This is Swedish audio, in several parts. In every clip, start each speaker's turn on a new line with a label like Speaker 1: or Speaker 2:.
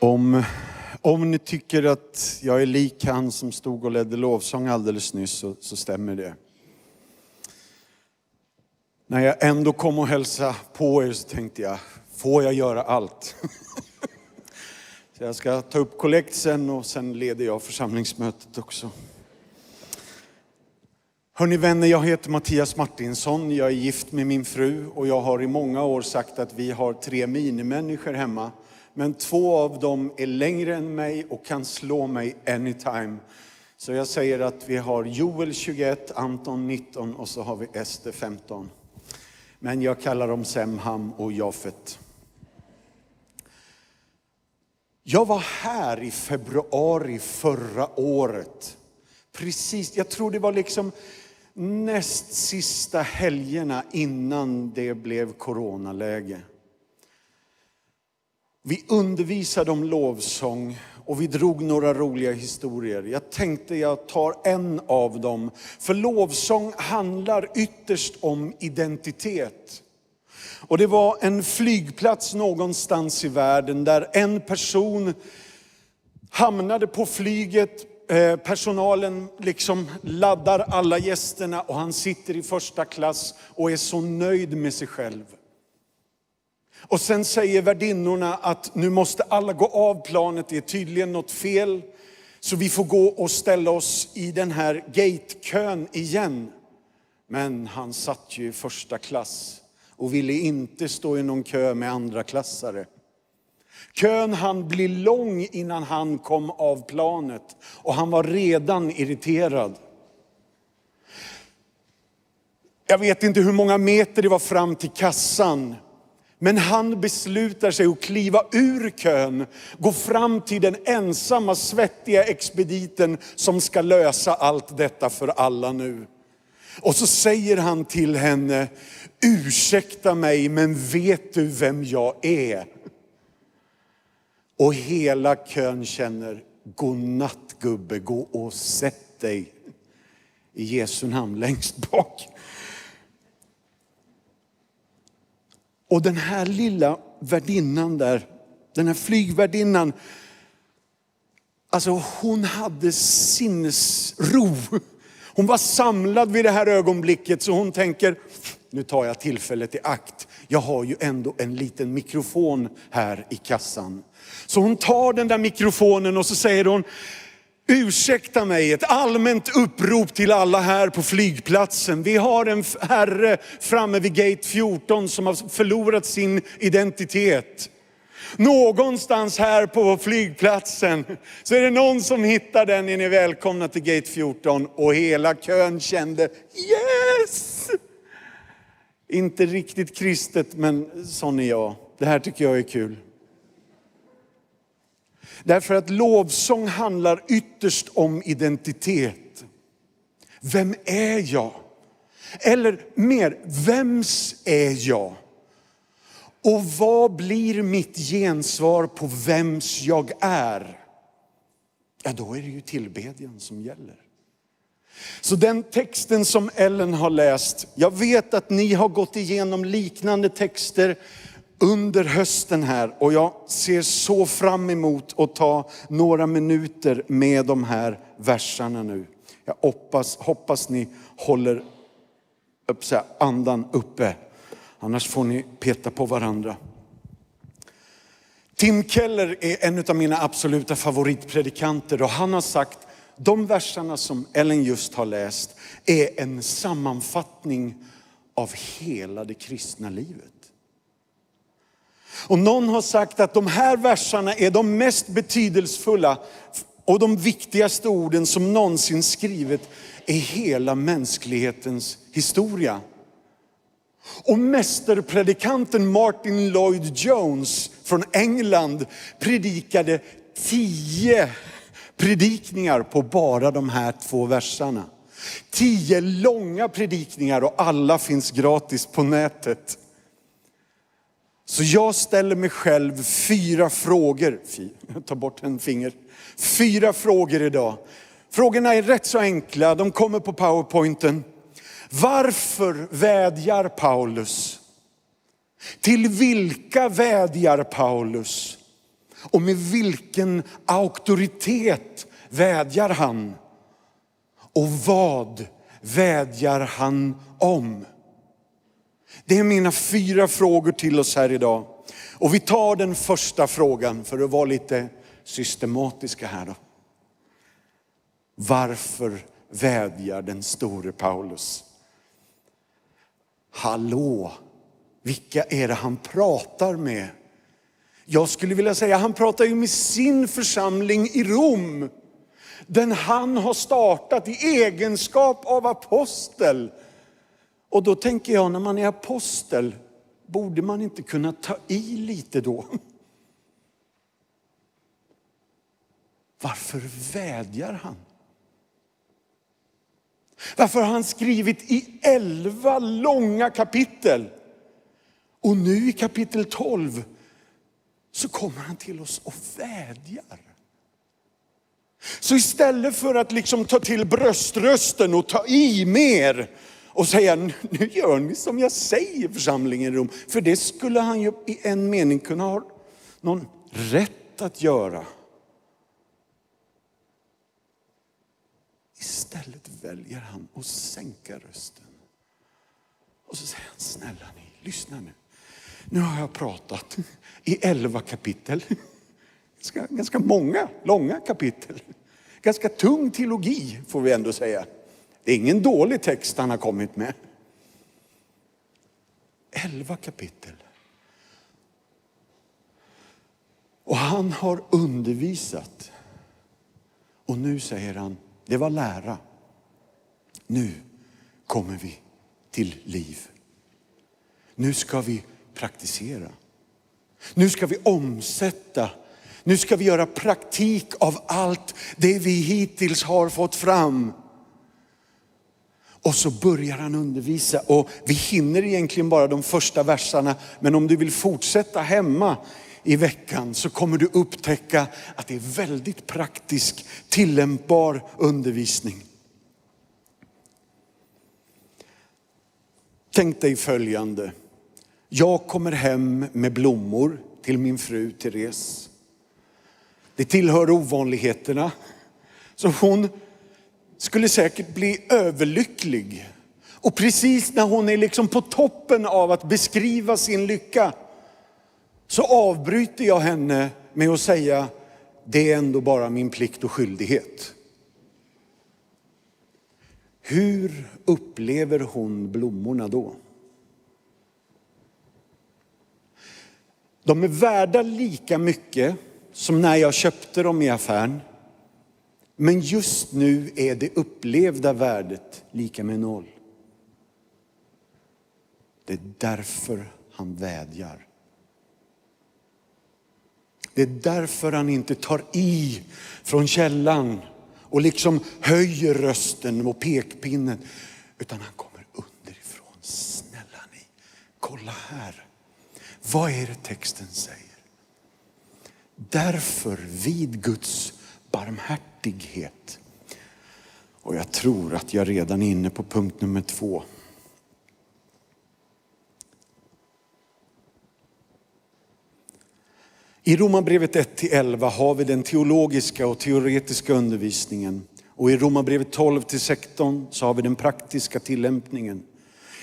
Speaker 1: Om, om ni tycker att jag är lik han som stod och ledde lovsång alldeles nyss så, så stämmer det. När jag ändå kom och hälsade på er så tänkte jag, får jag göra allt? Så jag ska ta upp kollekt sen och sen leder jag församlingsmötet också. Hörni vänner, jag heter Mattias Martinsson, jag är gift med min fru och jag har i många år sagt att vi har tre minimänniskor hemma. Men två av dem är längre än mig och kan slå mig anytime. Så jag säger att vi har Joel 21, Anton 19 och så har vi Ester 15. Men jag kallar dem Semham och Jafet. Jag var här i februari förra året. Precis, jag tror det var liksom näst sista helgerna innan det blev coronaläge. Vi undervisade om lovsång och vi drog några roliga historier. Jag tänkte jag tar en av dem. För lovsång handlar ytterst om identitet. Och det var en flygplats någonstans i världen där en person hamnade på flyget. Eh, personalen liksom laddar alla gästerna och han sitter i första klass och är så nöjd med sig själv. Och sen säger värdinnorna att nu måste alla gå av planet, det är tydligen något fel. Så vi får gå och ställa oss i den här gatekön igen. Men han satt ju i första klass och ville inte stå i någon kö med andra klassare. Kön han bli lång innan han kom av planet och han var redan irriterad. Jag vet inte hur många meter det var fram till kassan. Men han beslutar sig att kliva ur kön, gå fram till den ensamma svettiga expediten som ska lösa allt detta för alla nu. Och så säger han till henne, ursäkta mig men vet du vem jag är? Och hela kön känner, godnatt gubbe, gå och sätt dig i Jesu namn längst bak. Och den här lilla värdinnan där, den här flygvärdinnan, alltså hon hade sinnesro. Hon var samlad vid det här ögonblicket så hon tänker, nu tar jag tillfället i akt. Jag har ju ändå en liten mikrofon här i kassan. Så hon tar den där mikrofonen och så säger hon, Ursäkta mig, ett allmänt upprop till alla här på flygplatsen. Vi har en herre framme vid gate 14 som har förlorat sin identitet. Någonstans här på flygplatsen så är det någon som hittar den, är ni välkomna till gate 14. Och hela kön kände yes! Inte riktigt kristet men sån är jag. Det här tycker jag är kul. Därför att lovsång handlar ytterst om identitet. Vem är jag? Eller mer, vems är jag? Och vad blir mitt gensvar på vems jag är? Ja, då är det ju tillbedjan som gäller. Så den texten som Ellen har läst, jag vet att ni har gått igenom liknande texter under hösten här och jag ser så fram emot att ta några minuter med de här verserna nu. Jag hoppas, hoppas ni håller upp så här, andan uppe. Annars får ni peta på varandra. Tim Keller är en av mina absoluta favoritpredikanter och han har sagt de verserna som Ellen just har läst är en sammanfattning av hela det kristna livet. Och någon har sagt att de här verserna är de mest betydelsefulla och de viktigaste orden som någonsin skrivet i hela mänsklighetens historia. Och mästerpredikanten Martin Lloyd Jones från England predikade tio predikningar på bara de här två verserna. Tio långa predikningar och alla finns gratis på nätet. Så jag ställer mig själv fyra frågor. Ta bort en finger. Fyra frågor idag. Frågorna är rätt så enkla, de kommer på powerpointen. Varför vädjar Paulus? Till vilka vädjar Paulus? Och med vilken auktoritet vädjar han? Och vad vädjar han om? Det är mina fyra frågor till oss här idag. Och vi tar den första frågan för att vara lite systematiska här då. Varför vädjar den store Paulus? Hallå, vilka är det han pratar med? Jag skulle vilja säga, han pratar ju med sin församling i Rom. Den han har startat i egenskap av apostel. Och då tänker jag, när man är apostel, borde man inte kunna ta i lite då? Varför vädjar han? Varför har han skrivit i elva långa kapitel? Och nu i kapitel 12 så kommer han till oss och vädjar. Så istället för att liksom ta till bröströsten och ta i mer och säga, nu gör ni som jag säger församlingen i Rom. För det skulle han ju i en mening kunna ha någon rätt att göra. Istället väljer han att sänka rösten. Och så säger han, snälla ni, lyssna nu. Nu har jag pratat i elva kapitel. Ganska, ganska många, långa kapitel. Ganska tung teologi får vi ändå säga. Det är ingen dålig text han har kommit med. Elva kapitel. Och han har undervisat. Och nu säger han, det var lära. Nu kommer vi till liv. Nu ska vi praktisera. Nu ska vi omsätta. Nu ska vi göra praktik av allt det vi hittills har fått fram. Och så börjar han undervisa och vi hinner egentligen bara de första verserna. Men om du vill fortsätta hemma i veckan så kommer du upptäcka att det är väldigt praktisk, tillämpbar undervisning. Tänk dig följande. Jag kommer hem med blommor till min fru Therese. Det tillhör ovanligheterna. Så hon skulle säkert bli överlycklig. Och precis när hon är liksom på toppen av att beskriva sin lycka så avbryter jag henne med att säga, det är ändå bara min plikt och skyldighet. Hur upplever hon blommorna då? De är värda lika mycket som när jag köpte dem i affären. Men just nu är det upplevda värdet lika med noll. Det är därför han vädjar. Det är därför han inte tar i från källan och liksom höjer rösten och pekpinnen. Utan han kommer underifrån. Snälla ni, kolla här. Vad är det texten säger? Därför vid Guds barmhärtighet. Och jag tror att jag redan är inne på punkt nummer två. I Romarbrevet 1-11 har vi den teologiska och teoretiska undervisningen. Och i Romarbrevet 12-16 så har vi den praktiska tillämpningen.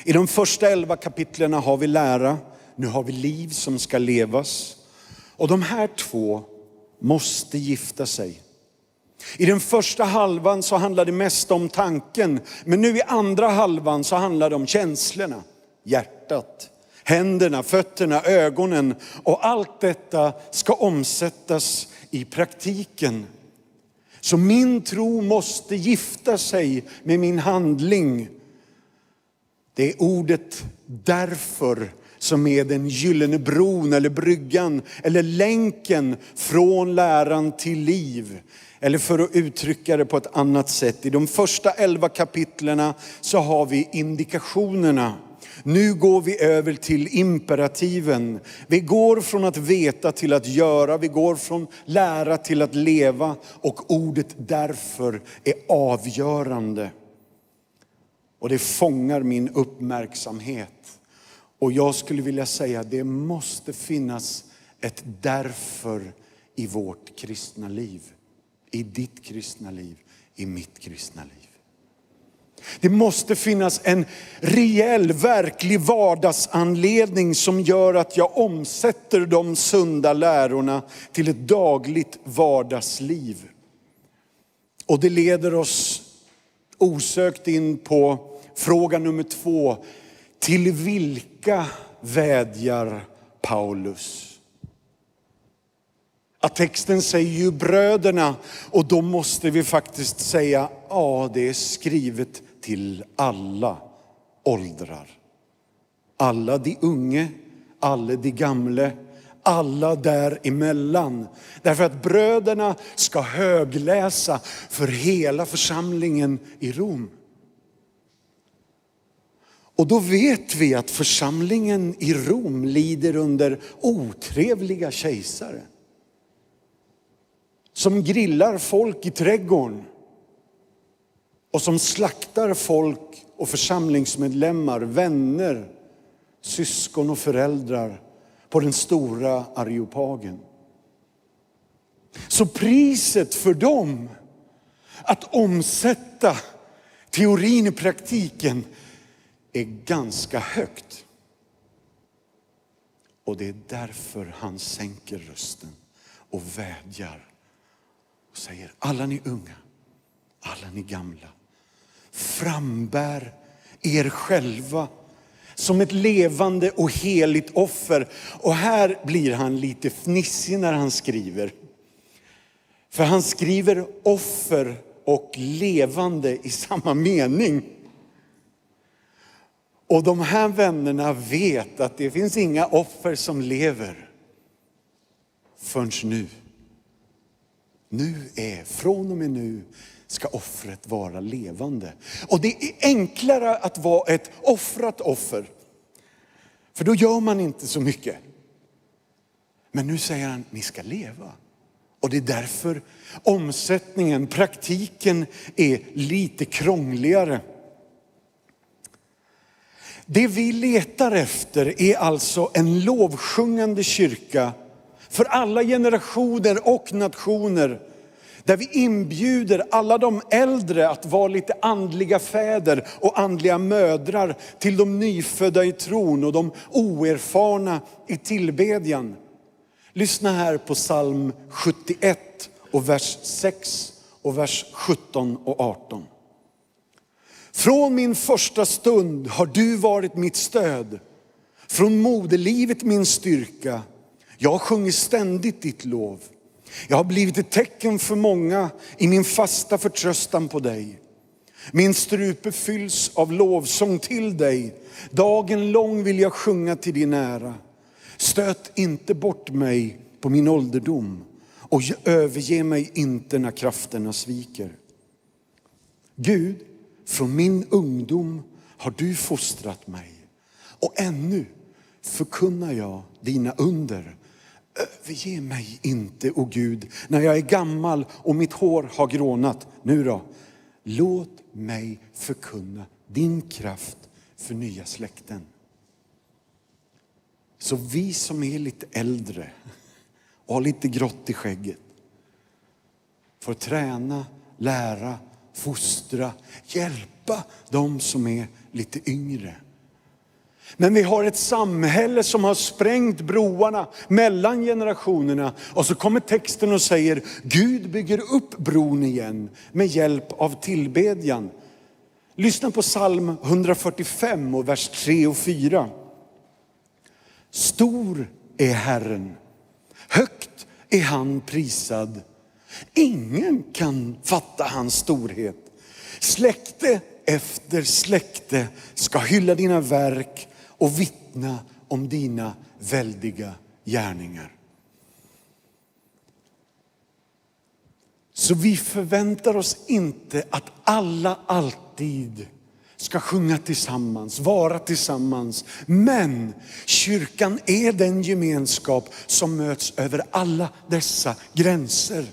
Speaker 1: I de första elva kapitlerna har vi lära, nu har vi liv som ska levas. Och de här två måste gifta sig. I den första halvan så handlar det mest om tanken, men nu i andra halvan så handlar det om känslorna, hjärtat, händerna, fötterna, ögonen och allt detta ska omsättas i praktiken. Så min tro måste gifta sig med min handling. Det är ordet därför som är den gyllene bron eller bryggan eller länken från läran till liv. Eller för att uttrycka det på ett annat sätt, i de första elva kapitlerna så har vi indikationerna. Nu går vi över till imperativen. Vi går från att veta till att göra, vi går från lära till att leva och ordet därför är avgörande. Och det fångar min uppmärksamhet. Och jag skulle vilja säga att det måste finnas ett därför i vårt kristna liv. I ditt kristna liv, i mitt kristna liv. Det måste finnas en reell, verklig vardagsanledning som gör att jag omsätter de sunda lärorna till ett dagligt vardagsliv. Och det leder oss osökt in på fråga nummer två. Till vilka vädjar Paulus? Att texten säger ju bröderna och då måste vi faktiskt säga, ja det är skrivet till alla åldrar. Alla de unge, alla de gamle, alla däremellan. Därför att bröderna ska högläsa för hela församlingen i Rom. Och då vet vi att församlingen i Rom lider under otrevliga kejsare. Som grillar folk i trädgården och som slaktar folk och församlingsmedlemmar, vänner, syskon och föräldrar på den stora areopagen. Så priset för dem att omsätta teorin i praktiken är ganska högt. Och det är därför han sänker rösten och vädjar och säger alla ni unga, alla ni gamla, frambär er själva som ett levande och heligt offer. Och här blir han lite fnissig när han skriver. För han skriver offer och levande i samma mening. Och de här vännerna vet att det finns inga offer som lever förrän nu. Nu är, från och med nu, ska offret vara levande. Och det är enklare att vara ett offrat offer. För då gör man inte så mycket. Men nu säger han, ni ska leva. Och det är därför omsättningen, praktiken är lite krångligare. Det vi letar efter är alltså en lovsjungande kyrka för alla generationer och nationer där vi inbjuder alla de äldre att vara lite andliga fäder och andliga mödrar till de nyfödda i tron och de oerfarna i tillbedjan. Lyssna här på psalm 71 och vers 6 och vers 17 och 18. Från min första stund har du varit mitt stöd. Från moderlivet min styrka. Jag sjunger ständigt ditt lov. Jag har blivit ett tecken för många i min fasta förtröstan på dig. Min strupe fylls av lovsång till dig. Dagen lång vill jag sjunga till din ära. Stöt inte bort mig på min ålderdom och överge mig inte när krafterna sviker. Gud, från min ungdom har du fostrat mig och ännu förkunnar jag dina under. Överge mig inte, o oh Gud, när jag är gammal och mitt hår har grånat. Nu då, låt mig förkunna din kraft för nya släkten. Så vi som är lite äldre och har lite grått i skägget får träna, lära, fostra, hjälpa de som är lite yngre. Men vi har ett samhälle som har sprängt broarna mellan generationerna. Och så kommer texten och säger, Gud bygger upp bron igen med hjälp av tillbedjan. Lyssna på psalm 145 och vers 3 och 4. Stor är Herren, högt är han prisad. Ingen kan fatta hans storhet. Släkte efter släkte ska hylla dina verk och vittna om dina väldiga gärningar. Så vi förväntar oss inte att alla alltid ska sjunga tillsammans, vara tillsammans. Men kyrkan är den gemenskap som möts över alla dessa gränser.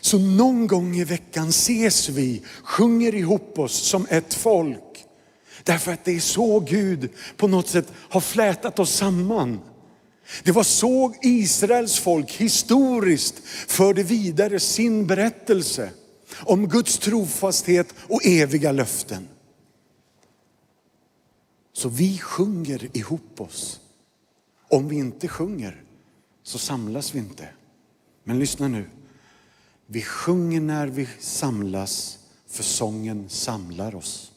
Speaker 1: Så någon gång i veckan ses vi, sjunger ihop oss som ett folk. Därför att det är så Gud på något sätt har flätat oss samman. Det var så Israels folk historiskt förde vidare sin berättelse om Guds trofasthet och eviga löften. Så vi sjunger ihop oss. Om vi inte sjunger så samlas vi inte. Men lyssna nu. Vi sjunger när vi samlas för sången samlar oss.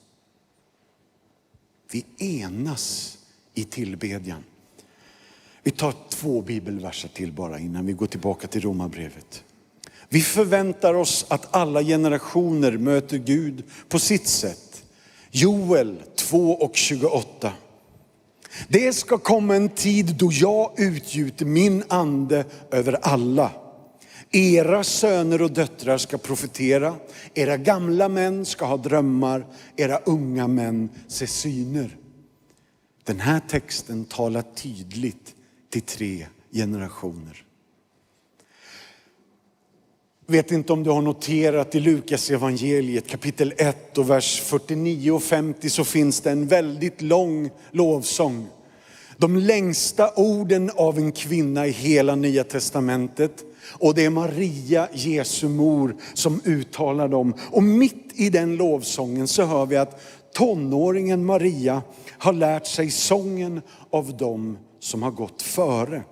Speaker 1: Vi enas i tillbedjan. Vi tar två bibelverser till bara innan vi går tillbaka till romabrevet. Vi förväntar oss att alla generationer möter Gud på sitt sätt. Joel 2 och 28. Det ska komma en tid då jag utgjuter min ande över alla. Era söner och döttrar ska profetera, era gamla män ska ha drömmar, era unga män se syner. Den här texten talar tydligt till tre generationer. Vet inte om du har noterat i Lukas evangeliet kapitel 1 och vers 49 och 50 så finns det en väldigt lång lovsång. De längsta orden av en kvinna i hela nya testamentet. Och det är Maria, Jesu mor, som uttalar dem. Och mitt i den lovsången så hör vi att tonåringen Maria har lärt sig sången av dem som har gått före.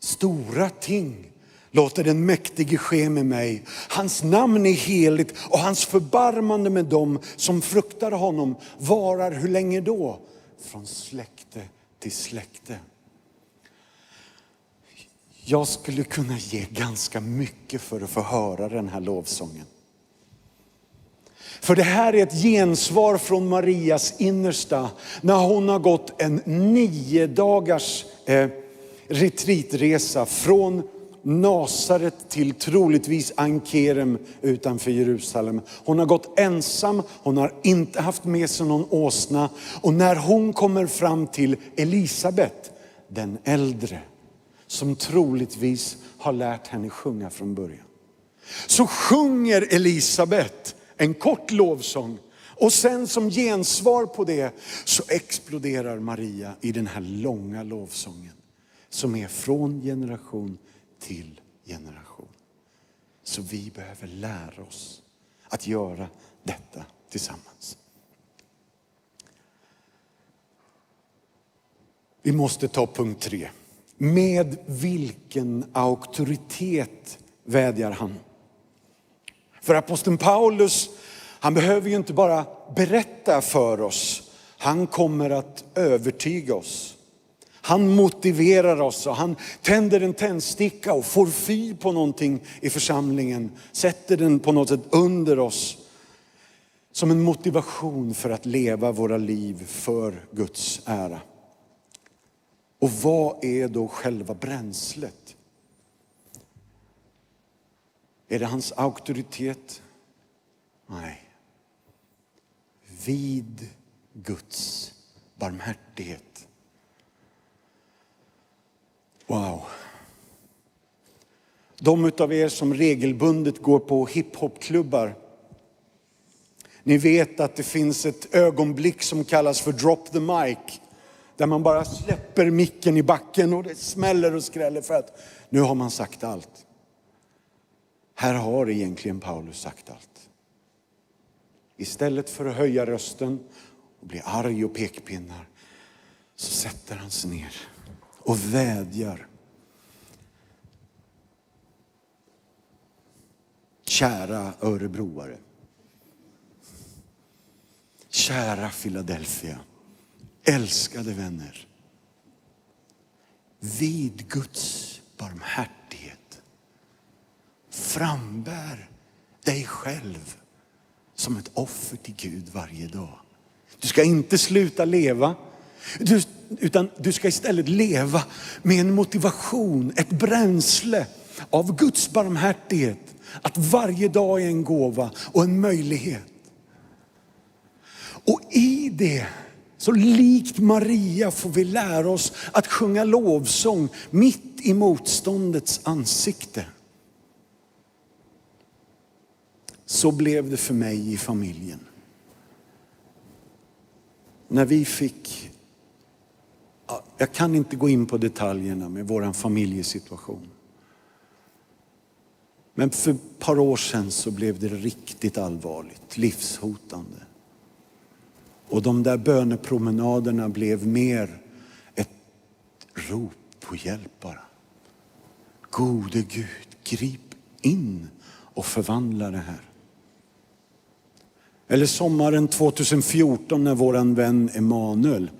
Speaker 1: Stora ting låter den mäktige ske med mig. Hans namn är heligt och hans förbarmande med dem som fruktar honom varar hur länge då? Från släkte till släkte. Jag skulle kunna ge ganska mycket för att få höra den här lovsången. För det här är ett gensvar från Marias innersta när hon har gått en nio dagars eh, retreatresa från Nasaret till troligtvis Ankerem utanför Jerusalem. Hon har gått ensam, hon har inte haft med sig någon åsna. Och när hon kommer fram till Elisabet, den äldre, som troligtvis har lärt henne sjunga från början. Så sjunger Elisabet en kort lovsång och sen som gensvar på det så exploderar Maria i den här långa lovsången som är från generation till generation. Så vi behöver lära oss att göra detta tillsammans. Vi måste ta punkt tre. Med vilken auktoritet vädjar han? För aposteln Paulus, han behöver ju inte bara berätta för oss, han kommer att övertyga oss. Han motiverar oss och han tänder en tändsticka och får fyr på någonting i församlingen. Sätter den på något sätt under oss. Som en motivation för att leva våra liv för Guds ära. Och vad är då själva bränslet? Är det hans auktoritet? Nej. Vid Guds barmhärtighet. Wow. De av er som regelbundet går på hiphopklubbar, ni vet att det finns ett ögonblick som kallas för drop the mic. Där man bara släpper micken i backen och det smäller och skräller för att nu har man sagt allt. Här har egentligen Paulus sagt allt. Istället för att höja rösten och bli arg och pekpinnar så sätter han sig ner och vädjar. Kära örebroare. Kära Philadelphia. Älskade vänner. Vid Guds barmhärtighet frambär dig själv som ett offer till Gud varje dag. Du ska inte sluta leva, du, utan du ska istället leva med en motivation, ett bränsle av Guds barmhärtighet. Att varje dag är en gåva och en möjlighet. Och i det så likt Maria får vi lära oss att sjunga lovsång mitt i motståndets ansikte. Så blev det för mig i familjen. När vi fick jag kan inte gå in på detaljerna med vår familjesituation. Men för ett par år sedan så blev det riktigt allvarligt, livshotande. Och de där bönepromenaderna blev mer ett rop på hjälp bara. Gode Gud, grip in och förvandla det här. Eller sommaren 2014 när våran vän Emanuel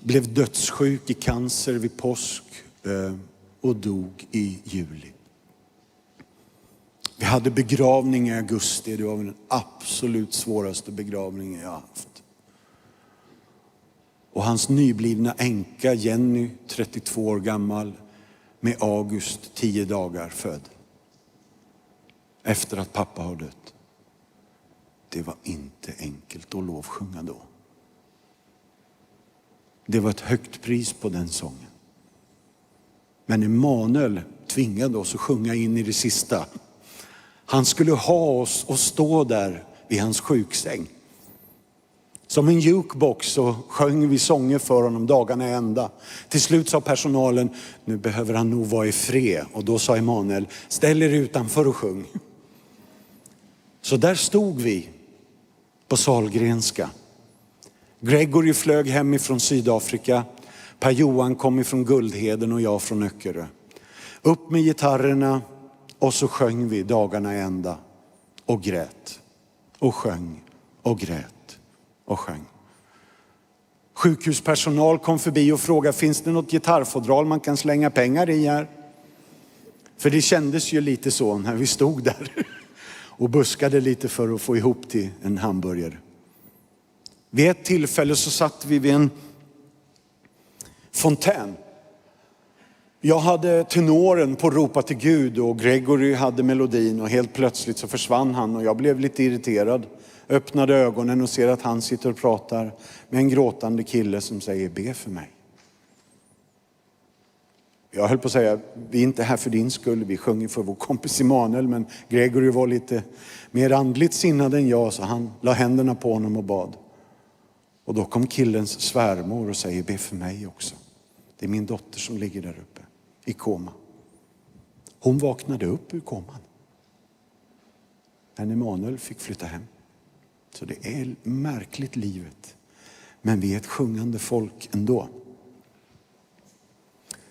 Speaker 1: blev dödssjuk i cancer vid påsk eh, och dog i juli. Vi hade begravning i augusti. Det var den absolut svåraste begravningen jag haft. Och hans nyblivna änka Jenny, 32 år gammal, med August, 10 dagar född. Efter att pappa har dött. Det var inte enkelt att lovsjunga då. Det var ett högt pris på den sången. Men Emanuel tvingade oss att sjunga in i det sista. Han skulle ha oss och stå där vid hans sjuksäng. Som en jukebox så sjöng vi sånger för honom dagarna ända. Till slut sa personalen, nu behöver han nog vara i fred. Och då sa Emanuel, ställ er utanför och sjung. Så där stod vi på Salgrenska. Gregory flög hem ifrån Sydafrika. Per-Johan kom ifrån Guldheden och jag från Öckerö. Upp med gitarrerna och så sjöng vi dagarna ända och grät och sjöng och grät och sjöng. Sjukhuspersonal kom förbi och frågade, finns det något gitarrfodral man kan slänga pengar i här? För det kändes ju lite så när vi stod där och buskade lite för att få ihop till en hamburgare. Vid ett tillfälle så satt vi vid en fontän. Jag hade tenoren på Ropa till Gud och Gregory hade melodin och helt plötsligt så försvann han och jag blev lite irriterad. Öppnade ögonen och ser att han sitter och pratar med en gråtande kille som säger be för mig. Jag höll på att säga, vi är inte här för din skull, vi sjunger för vår kompis Emanuel, men Gregory var lite mer andligt sinnad än jag så han la händerna på honom och bad. Och då kom killens svärmor och säger, be för mig också. Det är min dotter som ligger där uppe i koma. Hon vaknade upp ur koman. Men Emanuel fick flytta hem. Så det är märkligt livet. Men vi är ett sjungande folk ändå.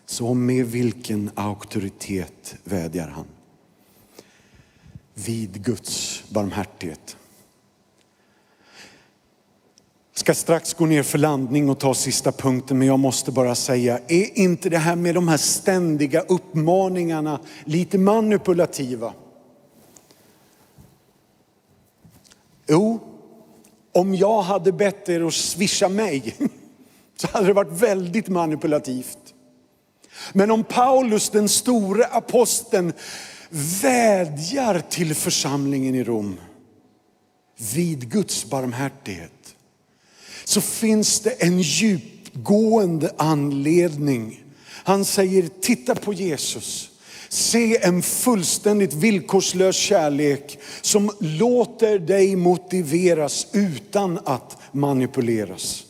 Speaker 1: Så med vilken auktoritet vädjar han? Vid Guds barmhärtighet ska strax gå ner för landning och ta sista punkten, men jag måste bara säga, är inte det här med de här ständiga uppmaningarna lite manipulativa? Jo, om jag hade bett er att swisha mig så hade det varit väldigt manipulativt. Men om Paulus, den store aposteln, vädjar till församlingen i Rom vid Guds barmhärtighet så finns det en djupgående anledning. Han säger, titta på Jesus. Se en fullständigt villkorslös kärlek som låter dig motiveras utan att manipuleras.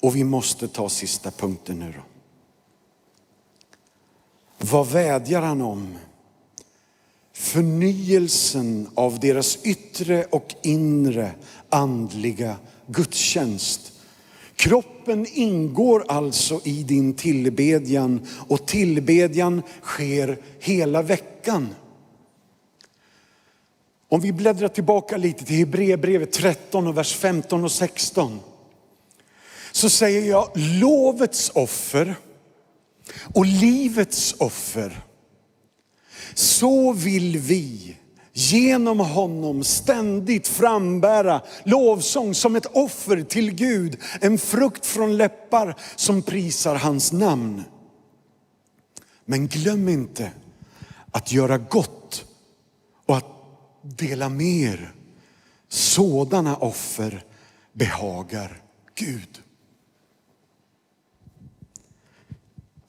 Speaker 1: Och vi måste ta sista punkten nu då. Vad vädjar han om? Förnyelsen av deras yttre och inre andliga gudstjänst. Kroppen ingår alltså i din tillbedjan och tillbedjan sker hela veckan. Om vi bläddrar tillbaka lite till Hebreerbrevet 13 och vers 15 och 16. Så säger jag lovets offer och livets offer. Så vill vi genom honom ständigt frambära lovsång som ett offer till Gud, en frukt från läppar som prisar hans namn. Men glöm inte att göra gott och att dela mer. Sådana offer behagar Gud.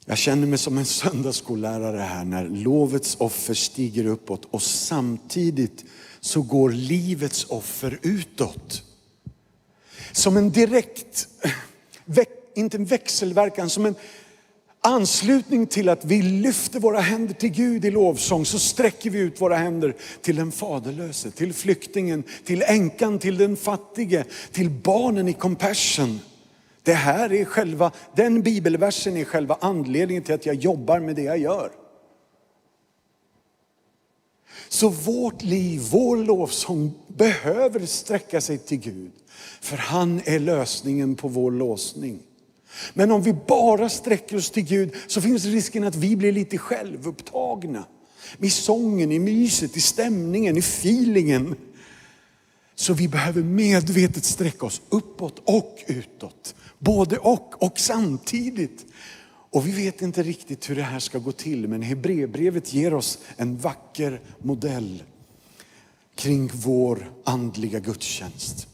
Speaker 1: Jag känner mig som en söndagsskollärare här när lovets offer stiger uppåt och samtidigt så går livets offer utåt. Som en direkt inte en växelverkan, som en anslutning till att vi lyfter våra händer till Gud i lovsång så sträcker vi ut våra händer till den faderlöse, till flyktingen, till änkan, till den fattige, till barnen i compassion. Det här är själva, den bibelversen är själva anledningen till att jag jobbar med det jag gör. Så vårt liv, vår lovsång behöver sträcka sig till Gud. För han är lösningen på vår låsning. Men om vi bara sträcker oss till Gud så finns risken att vi blir lite självupptagna. I sången, i myset, i stämningen, i feelingen. Så vi behöver medvetet sträcka oss uppåt och utåt. Både och och samtidigt. Och vi vet inte riktigt hur det här ska gå till, men Hebreerbrevet ger oss en vacker modell kring vår andliga gudstjänst.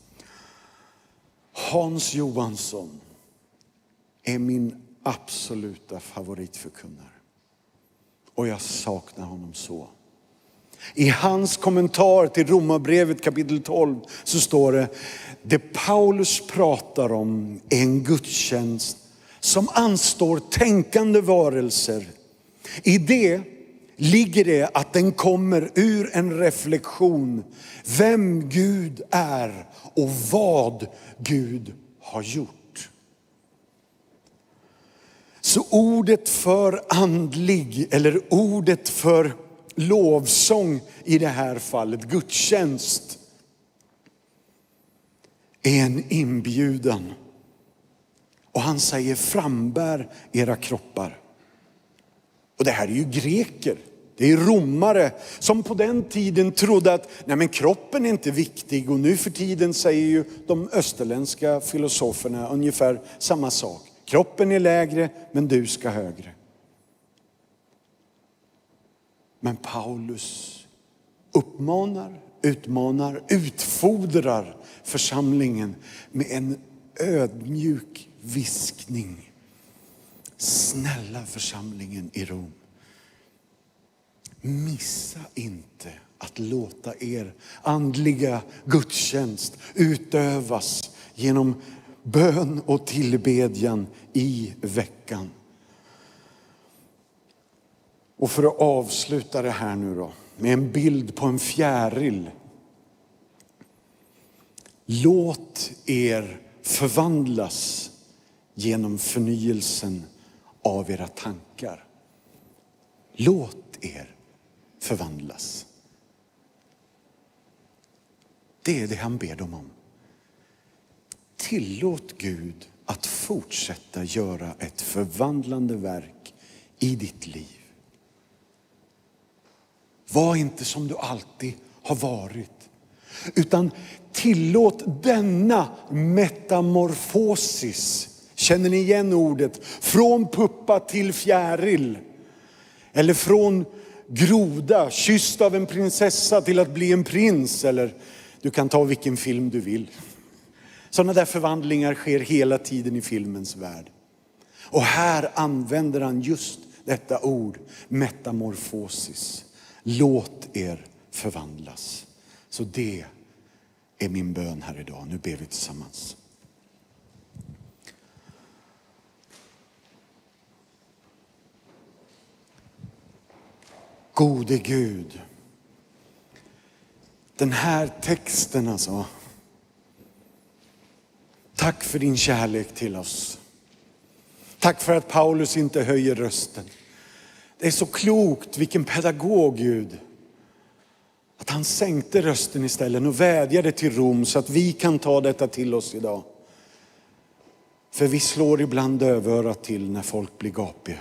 Speaker 1: Hans Johansson är min absoluta favoritförkunnare. Och jag saknar honom så. I hans kommentar till Romarbrevet kapitel 12 så står det, det Paulus pratar om är en gudstjänst som anstår tänkande varelser. I det ligger det att den kommer ur en reflektion vem Gud är och vad Gud har gjort. Så ordet för andlig eller ordet för lovsång i det här fallet, gudstjänst, är en inbjudan. Och han säger frambär era kroppar. Och det här är ju greker. Det är romare som på den tiden trodde att nej men kroppen är inte viktig och nu för tiden säger ju de österländska filosoferna ungefär samma sak. Kroppen är lägre men du ska högre. Men Paulus uppmanar, utmanar, utfodrar församlingen med en ödmjuk viskning. Snälla församlingen i Rom. Missa inte att låta er andliga gudstjänst utövas genom bön och tillbedjan i veckan. Och för att avsluta det här nu då med en bild på en fjäril. Låt er förvandlas genom förnyelsen av era tankar. Låt er förvandlas. Det är det han ber dem om. Tillåt Gud att fortsätta göra ett förvandlande verk i ditt liv. Var inte som du alltid har varit, utan tillåt denna metamorfosis. Känner ni igen ordet? Från puppa till fjäril. Eller från groda, kysst av en prinsessa till att bli en prins. Eller du kan ta vilken film du vill. Sådana där förvandlingar sker hela tiden i filmens värld. Och här använder han just detta ord, metamorfosis. Låt er förvandlas. Så det är min bön här idag. Nu ber vi tillsammans. Gode Gud. Den här texten alltså. Tack för din kärlek till oss. Tack för att Paulus inte höjer rösten. Det är så klokt, vilken pedagog Gud. Att han sänkte rösten istället och vädjade till Rom så att vi kan ta detta till oss idag. För vi slår ibland dövörat till när folk blir gapiga.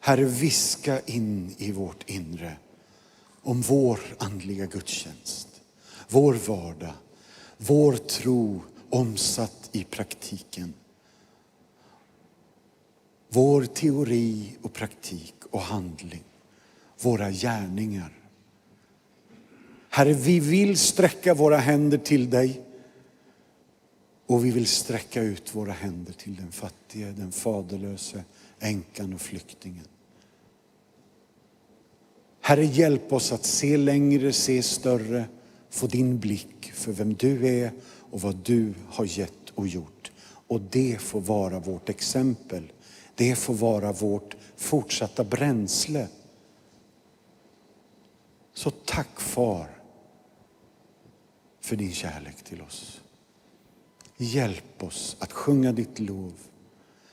Speaker 1: Herre, viska in i vårt inre om vår andliga gudstjänst, vår vardag, vår tro omsatt i praktiken. Vår teori och praktik och handling, våra gärningar. Herre, vi vill sträcka våra händer till dig och vi vill sträcka ut våra händer till den fattige, den faderlöse, änkan och flyktingen. Herre, hjälp oss att se längre, se större, få din blick för vem du är och vad du har gett och gjort. Och det får vara vårt exempel. Det får vara vårt fortsatta bränsle. Så tack far för din kärlek till oss. Hjälp oss att sjunga ditt lov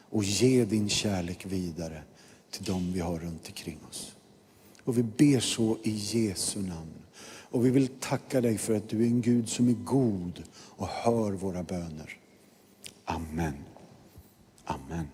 Speaker 1: och ge din kärlek vidare till dem vi har runt omkring oss. Och vi ber så i Jesu namn. Och vi vill tacka dig för att du är en Gud som är god och hör våra böner. Amen. Amen.